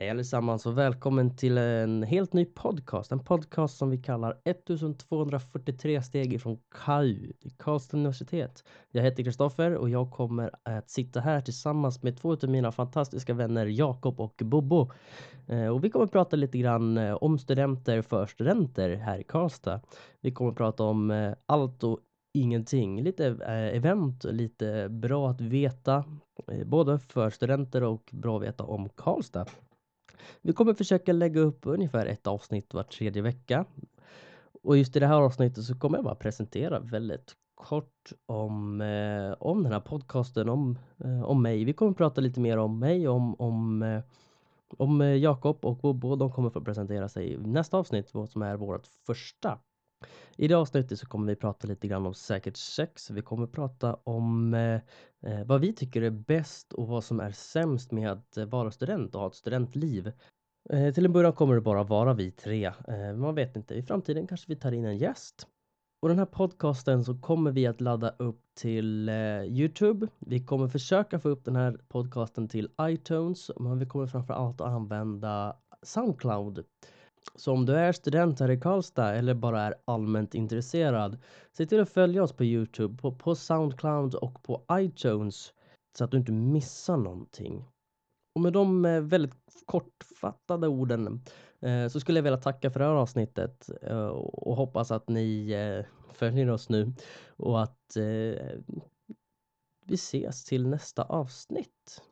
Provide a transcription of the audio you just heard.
Hej allesammans och välkommen till en helt ny podcast. En podcast som vi kallar 1243 steg ifrån KAU, Karlstad universitet. Jag heter Kristoffer och jag kommer att sitta här tillsammans med två av mina fantastiska vänner Jakob och Bobo. Eh, och vi kommer att prata lite grann eh, om studenter för studenter här i Karlstad. Vi kommer att prata om eh, allt och ingenting. Lite event, lite bra att veta, både för studenter och bra att veta om Karlstad. Vi kommer försöka lägga upp ungefär ett avsnitt var tredje vecka. Och just i det här avsnittet så kommer jag bara presentera väldigt kort om, eh, om den här podcasten, om, eh, om mig. Vi kommer prata lite mer om mig, om, om, eh, om eh, Jakob och Bobo. De kommer få presentera sig i nästa avsnitt, som är vårt första. I det avsnittet så kommer vi prata lite grann om säkert sex. Vi kommer prata om eh, eh vad vi tycker är bäst och vad som är sämst med att eh, vara student och ha ett studentliv. Eh, till en början kommer det bara vara vi tre. Eh, man vet inte, i framtiden kanske vi tar in en gäst. Och den här podcasten så kommer vi att ladda upp till eh, Youtube. Vi kommer försöka få upp den här podcasten till iTunes, men vi kommer framför allt att använda Soundcloud. Så om du är student här i Karlstad eller bara är allmänt intresserad, se till att följa oss på Youtube, på, på Soundcloud och på iTunes så att du inte missar någonting. Och med de eh, väldigt kortfattade orden eh, så skulle jag vilja tacka för det här avsnittet eh, och hoppas att ni följer oss nu och att vi ses till nästa avsnitt.